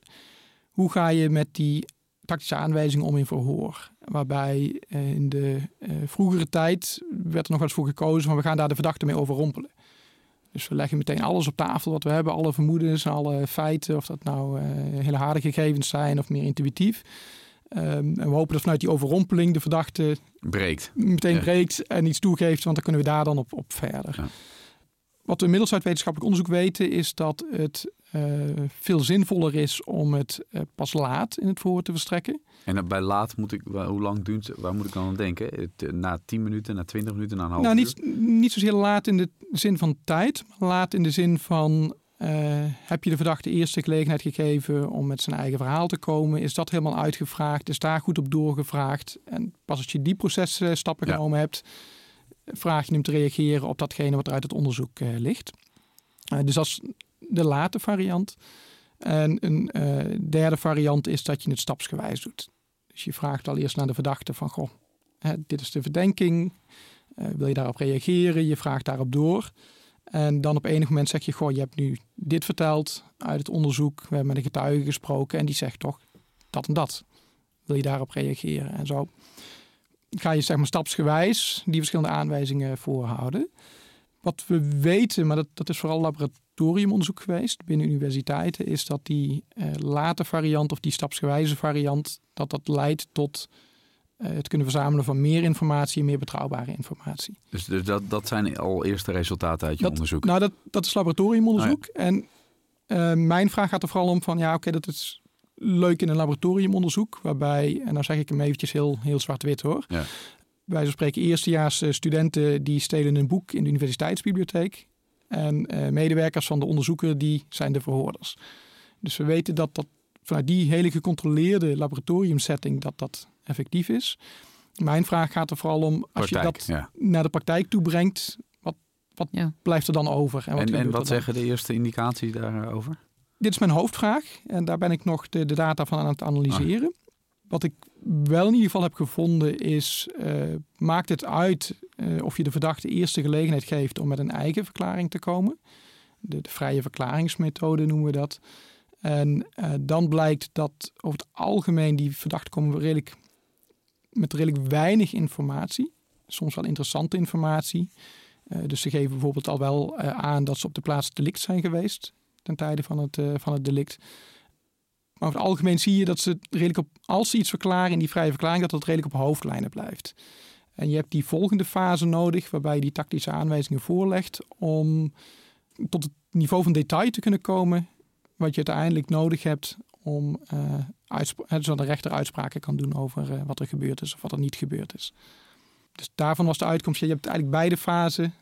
hoe ga je met die tactische aanwijzingen om in verhoor? Waarbij uh, in de uh, vroegere tijd werd er nog wel eens voor gekozen van we gaan daar de verdachte mee overrompelen. Dus we leggen meteen alles op tafel wat we hebben, alle vermoedens, alle feiten, of dat nou uh, hele harde gegevens zijn of meer intuïtief. Um, en we hopen dat vanuit die overrompeling de verdachte breekt. meteen ja. breekt en iets toegeeft, want dan kunnen we daar dan op, op verder. Ja. Wat we inmiddels uit wetenschappelijk onderzoek weten, is dat het uh, veel zinvoller is om het uh, pas laat in het verhoor te verstrekken. En bij laat moet ik, hoe lang duurt, waar moet ik dan aan denken? Het, eh, na 10 minuten, na 20 minuten, na een half nou, uur? Niet, niet zozeer laat in de zin van tijd, maar laat in de zin van uh, heb je de verdachte eerst de gelegenheid gegeven om met zijn eigen verhaal te komen? Is dat helemaal uitgevraagd? Is daar goed op doorgevraagd? En pas als je die processtappen ja. genomen hebt, vraag je hem te reageren op datgene wat er uit het onderzoek uh, ligt. Uh, dus dat is de late variant. En een uh, derde variant is dat je het stapsgewijs doet. Dus je vraagt al eerst naar de verdachte van, goh, hè, dit is de verdenking. wil je daarop reageren? Je vraagt daarop door. En dan op enig moment zeg je, goh, je hebt nu dit verteld uit het onderzoek. We hebben met een getuige gesproken en die zegt toch dat en dat. Wil je daarop reageren? En zo ga je zeg maar stapsgewijs die verschillende aanwijzingen voorhouden. Wat we weten, maar dat, dat is vooral laboratoriumonderzoek geweest binnen universiteiten, is dat die uh, late variant of die stapsgewijze variant, dat dat leidt tot het kunnen verzamelen van meer informatie en meer betrouwbare informatie. Dus, dus dat, dat zijn al eerste resultaten uit je onderzoek? Nou, dat, dat is laboratoriumonderzoek. Oh En mijn vraag gaat er vooral om van, ja oké, dat is leuk in een laboratoriumonderzoek. Waarbij, en nou zeg ik hem eventjes heel, heel zwart-wit hoor. Ja. Wij spreken eerstejaars studenten die stelen een boek in de universiteitsbibliotheek. En uh, medewerkers van de onderzoeker die zijn de verhoorders. Dus we weten dat dat vanuit die hele gecontroleerde laboratoriumsetting dat dat effectief is. Mijn vraag gaat er vooral om, als je dat naar de praktijk toe brengt, wat, wat blijft er dan over? En wat, en, wat zeggen de eerste indicaties daarover? Dit is mijn hoofdvraag en daar ben ik nog de, de data van aan het analyseren. Ah. Wat ik wel in ieder geval heb gevonden is, uh, maakt het uit uh, of je de verdachte eerste gelegenheid geeft om met een eigen verklaring te komen. De, de vrije verklaringsmethode noemen we dat. En uh, dan blijkt dat over het algemeen die verdachten komen redelijk, met redelijk weinig informatie. Soms wel interessante informatie. dus ze geven bijvoorbeeld al wel aan dat ze op de plaats delict zijn geweest ten tijde van het, van het delict. Maar over het algemeen zie je dat ze redelijk op, als ze iets verklaren in die vrije verklaring, dat dat redelijk op hoofdlijnen blijft. En je hebt die volgende fase nodig, waarbij je die tactische aanwijzingen voorlegt om tot het niveau van detail te kunnen komen, wat je uiteindelijk nodig hebt om uh, zodat de rechter uitspraken kan doen over uh, wat er gebeurd is of wat er niet gebeurd is. Dus daarvan was de uitkomst, je hebt eigenlijk beide fasen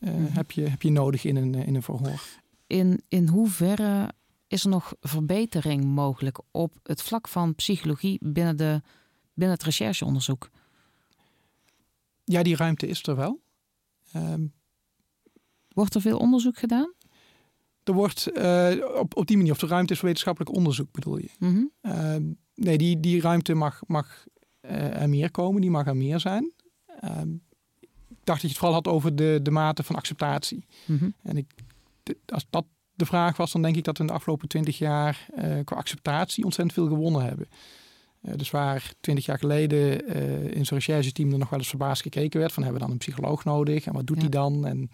uh, heb, je, heb je nodig in een, in een verhoor. In, in hoeverre is er nog verbetering mogelijk op het vlak van psychologie binnen, de, binnen het rechercheonderzoek? Ja, die ruimte is er wel. Ehm, wordt er veel onderzoek gedaan? Er wordt uh, op, op die manier, of de ruimte is voor wetenschappelijk onderzoek bedoel je? Mhm. Ehm, nee, die, die ruimte mag, mag uh, er meer komen, die mag er meer zijn. Ehm, ik dacht dat je het vooral had over de, de mate van acceptatie. Mhm. En ik, als dat de vraag was, dan denk ik dat we in de afgelopen twintig jaar uh, qua acceptatie ontzettend veel gewonnen hebben. Uh, dus waar twintig jaar geleden uh, in zo'n rechercheteam er nog wel eens verbaasd gekeken werd van hebben we dan een psycholoog nodig en wat doet ja. die dan? En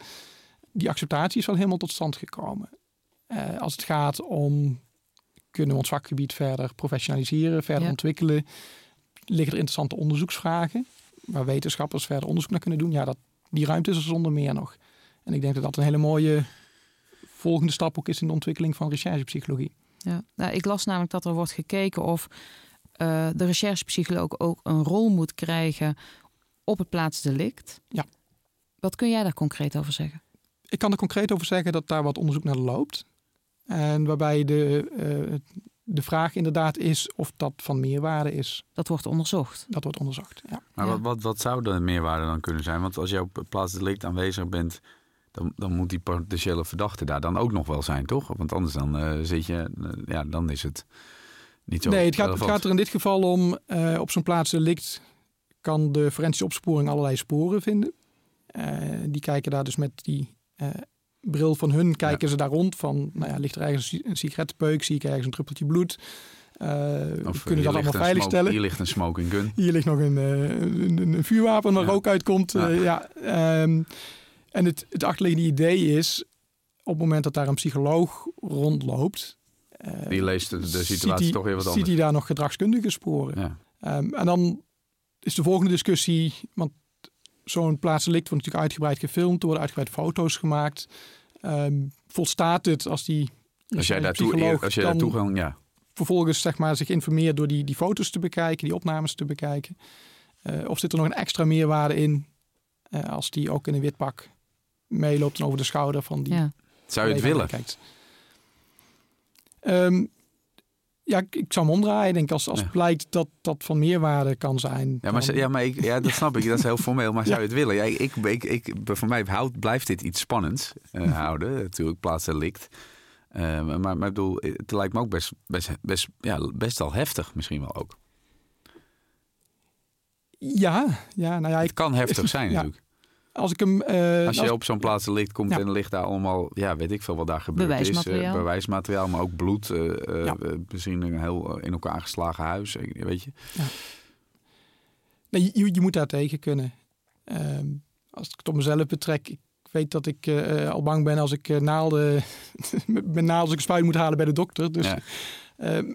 die acceptatie is wel helemaal tot stand gekomen. als het gaat om kunnen we ons vakgebied verder professionaliseren, verder ontwikkelen, liggen er interessante onderzoeksvragen waar wetenschappers verder onderzoek naar kunnen doen. Ja, dat, die ruimte is er zonder meer nog. En ik denk dat dat een hele mooie volgende stap ook is in de ontwikkeling van recherchepsychologie. Ja, nou, ik las namelijk dat er wordt gekeken of uh, de recherchepsycholoog ook een rol moet krijgen op het plaatsdelict. Ja. Wat kun jij daar concreet over zeggen? Ik kan er concreet over zeggen dat daar wat onderzoek naar loopt. En waarbij de, uh, de vraag inderdaad is of dat van meerwaarde is. Dat wordt onderzocht. Dat wordt onderzocht, ja. Maar Wat, wat, wat zou de meerwaarde dan kunnen zijn? Want als je op het plaatsdelict aanwezig bent, dan, dan moet die potentiële verdachte daar dan ook nog wel zijn, toch? Want anders dan uh, zit je, uh, ja, dan is het niet zo. Nee, het gaat, het gaat er in dit geval om, uh, op zo'n plaats delict kan de forensische opsporing allerlei sporen vinden. die kijken daar dus met die bril van hun, kijken ja. ze daar rond van, nou ja, ligt er ergens een sigarettenpeuk, zie ik ergens een druppeltje bloed. of kunnen dat allemaal veiligstellen. Hier ligt een smoking gun. Hier ligt nog een, een, een vuurwapen waar ja. rook uitkomt. Ja. ja um, en het, het achterliggende idee is, op het moment dat daar een psycholoog rondloopt... Uh, die leest de, de situatie toch weer wat anders. Ziet hij daar nog gedragskundige sporen. Ja. Um, en dan is de volgende discussie, want zo'n plaatselijk wordt natuurlijk uitgebreid gefilmd, er worden uitgebreid foto's gemaakt. Um, volstaat het als die als jij daartoe als je daar toegang, ja. vervolgens zeg maar zich informeert door die, die foto's te bekijken, die opnames te bekijken. Uh, of zit er nog een extra meerwaarde in uh, als die ook in een wit pak meeloopt en over de schouder van die. Ja. Zou je het willen? Kijkt. Um, ja, ik, zou hem omdraaien. Ik denk als, als ja. blijkt dat dat van meerwaarde kan zijn. Ja, maar, ja, maar ik, ja, dat snap ik. Dat is heel formeel. Maar zou je het willen? Ja, ik, ik, ik, voor mij houdt, blijft dit iets spannends uh, houden. Natuurlijk, plaatsdelict. Uh, maar, maar ik bedoel, het lijkt me ook best, best, best, ja, best al heftig misschien wel ook. Ja, ja, nou ja. Het kan heftig zijn natuurlijk. Als ik hem. Uh, als je op zo'n plaats ligt komt ja. en ligt daar allemaal, ja, weet ik veel wat daar gebeurd bewijsmateriaal. is. Uh, bewijsmateriaal, maar ook bloed. Uh, ja. misschien een heel in elkaar geslagen huis, weet je. Nee, je, je moet daar tegen kunnen. Ehm, als ik het op mezelf betrek, ik weet dat ik al bang ben als ik naalden, met naalden als ik spuit moet halen bij de dokter. Dus ehm,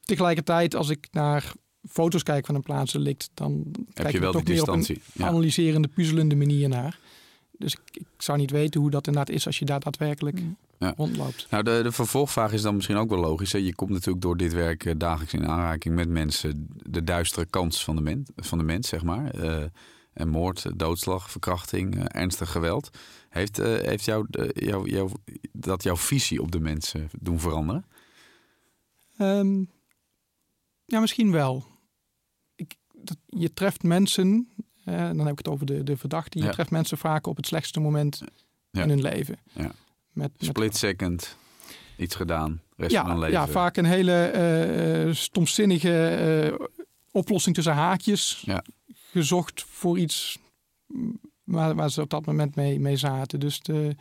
tegelijkertijd, als ik naar foto's kijk van een plaatsdelict, dan Heb kijk je wel toch die meer op een distantie? Analyserende, puzzelende manier naar. Dus ik, ik zou niet weten hoe dat inderdaad is als je daar daadwerkelijk Mm. Ja. rondloopt. Nou, de, de vervolgvraag is dan misschien ook wel logisch. Hè? Je komt natuurlijk door dit werk eh, dagelijks in aanraking met mensen. De duistere kant van de, men, van de mens, zeg maar. Eh, en moord, doodslag, verkrachting, eh, ernstig geweld. Heeft, eh, heeft jou, jou, jou, dat jouw visie op de mensen doen veranderen? Ehm, ja, misschien wel. Ik, dat, je treft mensen, eh, dan heb ik het over de, de verdachte, je Ja. treft mensen vaak op het slechtste moment Ja. in hun leven. Ja. Met, met, Split second, iets gedaan, rest ja, van een leven. ja, vaak een hele eh, stomzinnige eh, oplossing tussen haakjes gezocht voor iets waar, waar ze op dat moment mee, mee zaten. Dus de,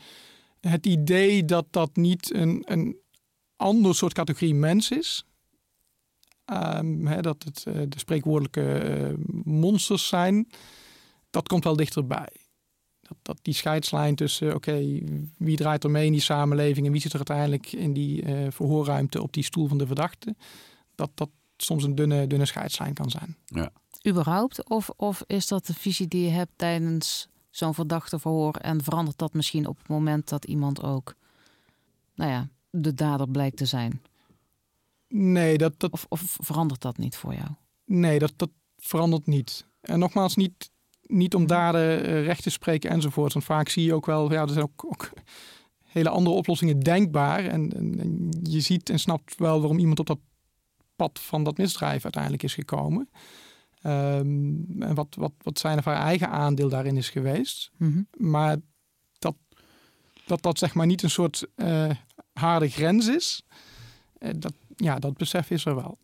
het idee dat dat niet een, een ander soort categorie mens is, ehm, hè, dat het eh, de spreekwoordelijke eh, monsters zijn, dat komt wel dichterbij. Dat, dat die scheidslijn tussen, oké, wie draait er mee in die samenleving en wie zit er uiteindelijk in die eh, verhoorruimte op die stoel van de verdachte, dat dat soms een dunne, dunne scheidslijn kan zijn. Überhaupt? Of, of is dat de visie die je hebt tijdens zo'n verdachte verhoor en verandert dat misschien op het moment dat iemand ook, nou ja, de dader blijkt te zijn? Nee, dat, dat, Of, of verandert dat niet voor jou? nee dat, dat verandert niet. En nogmaals, niet, niet om daden eh, recht te spreken enzovoort. Want vaak zie je ook wel, ja, er zijn ook, ook hele andere oplossingen denkbaar. En, en, en je ziet en snapt wel waarom iemand op dat pad van dat misdrijf uiteindelijk is gekomen. Ehm, en wat, wat, wat zijn of haar eigen aandeel daarin is geweest. Mhm. Maar dat dat, dat zeg maar niet een soort eh, harde grens is, eh, dat, ja, dat besef is er wel.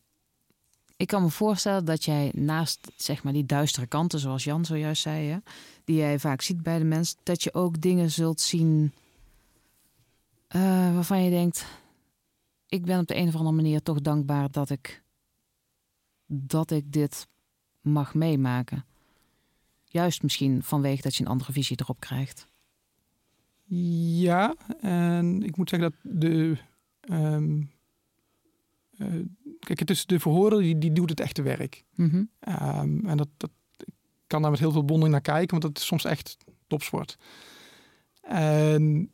Ik kan me voorstellen dat jij naast zeg maar, die duistere kanten, zoals Jan zojuist zei, hè, die jij vaak ziet bij de mens, dat je ook dingen zult zien eh, waarvan je denkt: ik ben op de een of andere manier toch dankbaar dat ik, dat ik dit mag meemaken. Juist misschien vanwege dat je een andere visie erop krijgt. Ja, en ik moet zeggen dat de. ehm, eh, kijk, het is de verhoorder die, die doet het echte werk. Mhm. Ehm, en dat, dat ik kan daar met heel veel bonding naar kijken, want dat is soms echt topsport. En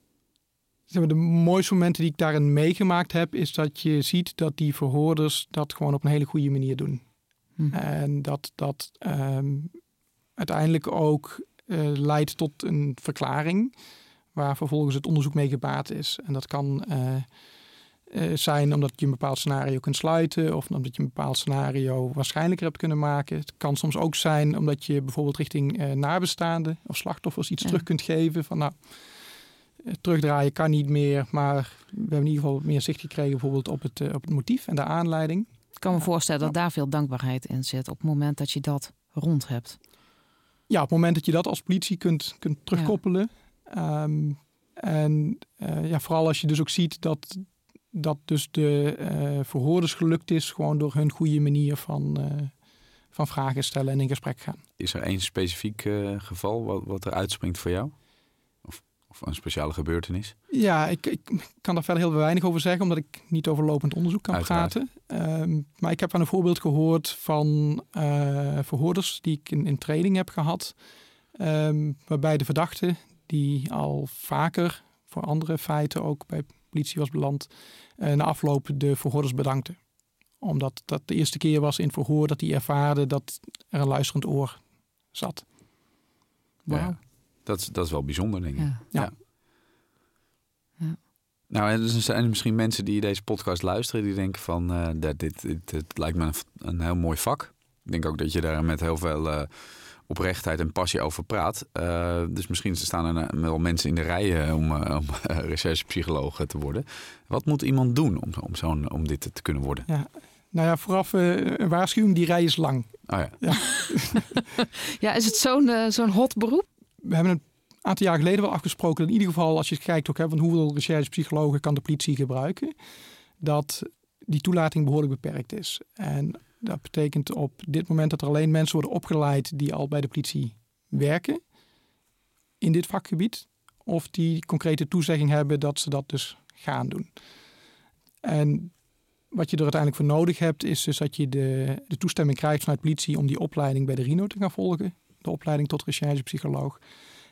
zeg maar, de mooiste momenten die ik daarin meegemaakt heb, is dat je ziet dat die verhoorders dat gewoon op een hele goede manier doen. Mhm. En dat dat ehm, uiteindelijk ook eh, leidt tot een verklaring waar vervolgens het onderzoek mee gebaat is. En dat kan eh, eh, zijn omdat je een bepaald scenario kunt sluiten of omdat je een bepaald scenario waarschijnlijker hebt kunnen maken. Het kan soms ook zijn omdat je bijvoorbeeld richting eh, nabestaanden of slachtoffers iets Ja. terug kunt geven van nou, eh, terugdraaien kan niet meer, maar we hebben in ieder geval meer zicht gekregen bijvoorbeeld op het, op het motief en de aanleiding. Ik kan me Ja. voorstellen dat daar veel dankbaarheid in zit op het moment dat je dat rond hebt. ja, op het moment dat je dat als politie kunt, kunt terugkoppelen. Ehm, en ja, vooral als je dus ook ziet dat, dat dus de eh, verhoorders gelukt is, gewoon door hun goede manier van, eh, van vragen stellen en in gesprek gaan. Is er één specifiek eh, geval wat, wat er uitspringt voor jou? Of, of een speciale gebeurtenis? Ja, ik, ik kan daar verder heel weinig over zeggen, omdat ik niet over lopend onderzoek kan Uiteraard. praten. Ehm, maar ik heb aan een voorbeeld gehoord van verhoorders die ik in, in training heb gehad. ehm, waarbij de verdachte, die al vaker voor andere feiten ook bij politie was beland, eh, na afloop de verhoorders bedankte. Omdat dat de eerste keer was in verhoor dat hij ervaarde dat er een luisterend oor zat. Ja. Dat, is- dat is wel bijzonder, denk ik. Ja. Ja. Nou, en er zijn misschien mensen die deze podcast luisteren... die denken van, eh, dat dit, dit, dit lijkt me een, een heel mooi vak. Ik denk ook dat je daar met heel veel eh, oprechtheid en passie over praat. Eh, dus misschien staan er eh, wel mensen in de rij eh, om, eh, om recherchepsycholoog te worden. Wat moet iemand doen om, om, zo'n, om dit te kunnen worden? Nou ja, vooraf eh, een waarschuwing, die rij is lang. Oh ja, Ja, is het zo'n zo'n hot beroep? we hebben een aantal jaar geleden wel afgesproken, in ieder geval als je kijkt ook, hè, van hoeveel recherchepsychologen kan de politie gebruiken, dat die toelating behoorlijk beperkt is. En dat betekent op dit moment dat er alleen mensen worden opgeleid die al bij de politie werken in dit vakgebied, of die concrete toezegging hebben dat ze dat dus gaan doen. En Wat je er uiteindelijk voor nodig hebt, is dus dat je de, de toestemming krijgt vanuit politie om die opleiding bij de RINO te gaan volgen. De opleiding tot recherchepsycholoog.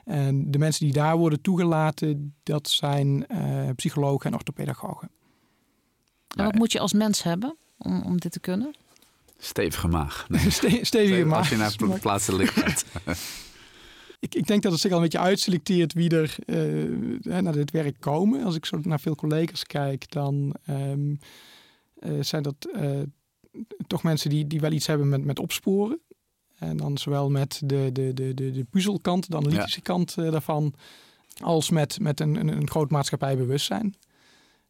En de mensen die daar worden toegelaten, dat zijn uh, psychologen en orthopedagogen. En wat moet je als mens hebben om, om dit te kunnen? Stevige maag. Nee. stevige maag. Als je naar het plaatsen ligt. ik, ik denk dat het zich al een beetje uitselecteert wie er uh, naar dit werk komen. Als ik zo naar veel collega's kijk, dan um, uh, zijn dat uh, toch mensen die, die wel iets hebben met, met opsporen. En dan zowel met de, de, de, de, de puzzelkant, de analytische kant daarvan, als met, met een, een, een groot maatschappijbewustzijn.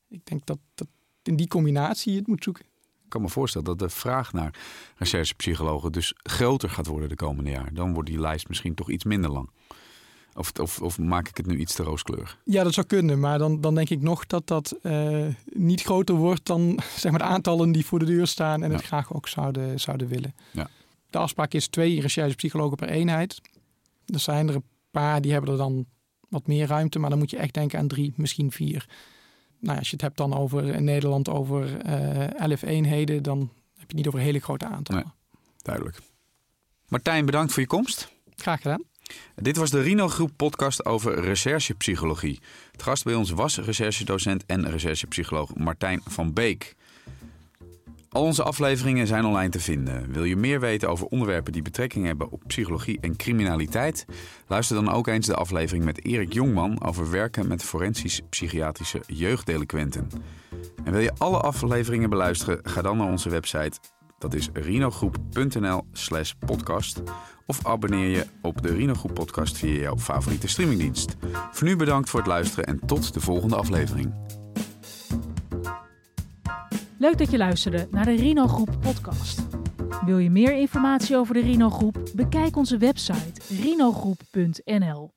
Ik denk dat, dat in die combinatie je het moet zoeken. Ik kan me voorstellen dat de vraag naar recherchepsychologen dus groter gaat worden de komende jaar. Dan wordt die lijst misschien toch iets minder lang. Of, of, of maak ik het nu iets te rooskleurig? Ja, dat zou kunnen. Maar dan, dan denk ik nog dat dat uh, niet groter wordt dan zeg maar, de aantallen die voor de deur staan en het graag ook zouden, zouden willen. Ja. De afspraak is twee recherchepsychologen per eenheid. Er zijn er een paar die hebben er dan wat meer ruimte, maar dan moet je echt denken aan drie, misschien vier nou, als je het hebt dan over in Nederland over uh, 11 eenheden, dan heb je het niet over hele grote aantallen. Nee, duidelijk. Martijn, bedankt voor je komst. Graag gedaan. Dit was de Rino Groep podcast over recherchepsychologie. Het gast bij ons was recherchedocent en recherchepsycholoog Martijn van Beek. Al onze afleveringen zijn online te vinden. Wil je meer weten over onderwerpen die betrekking hebben op psychologie en criminaliteit? Luister dan ook eens de aflevering met Erik Jongman over werken met forensisch psychiatrische jeugddelinquenten. En wil je alle afleveringen beluisteren? Ga dan naar onze website. Dat is rinogroep.nl/slash podcast. Of abonneer je op de Rino Groep podcast via jouw favoriete streamingdienst. Voor nu bedankt voor het luisteren en tot de volgende aflevering. Leuk dat je luisterde naar de Rino Groep podcast. Wil je meer informatie over de Rino Groep? Bekijk onze website rinogroep.nl.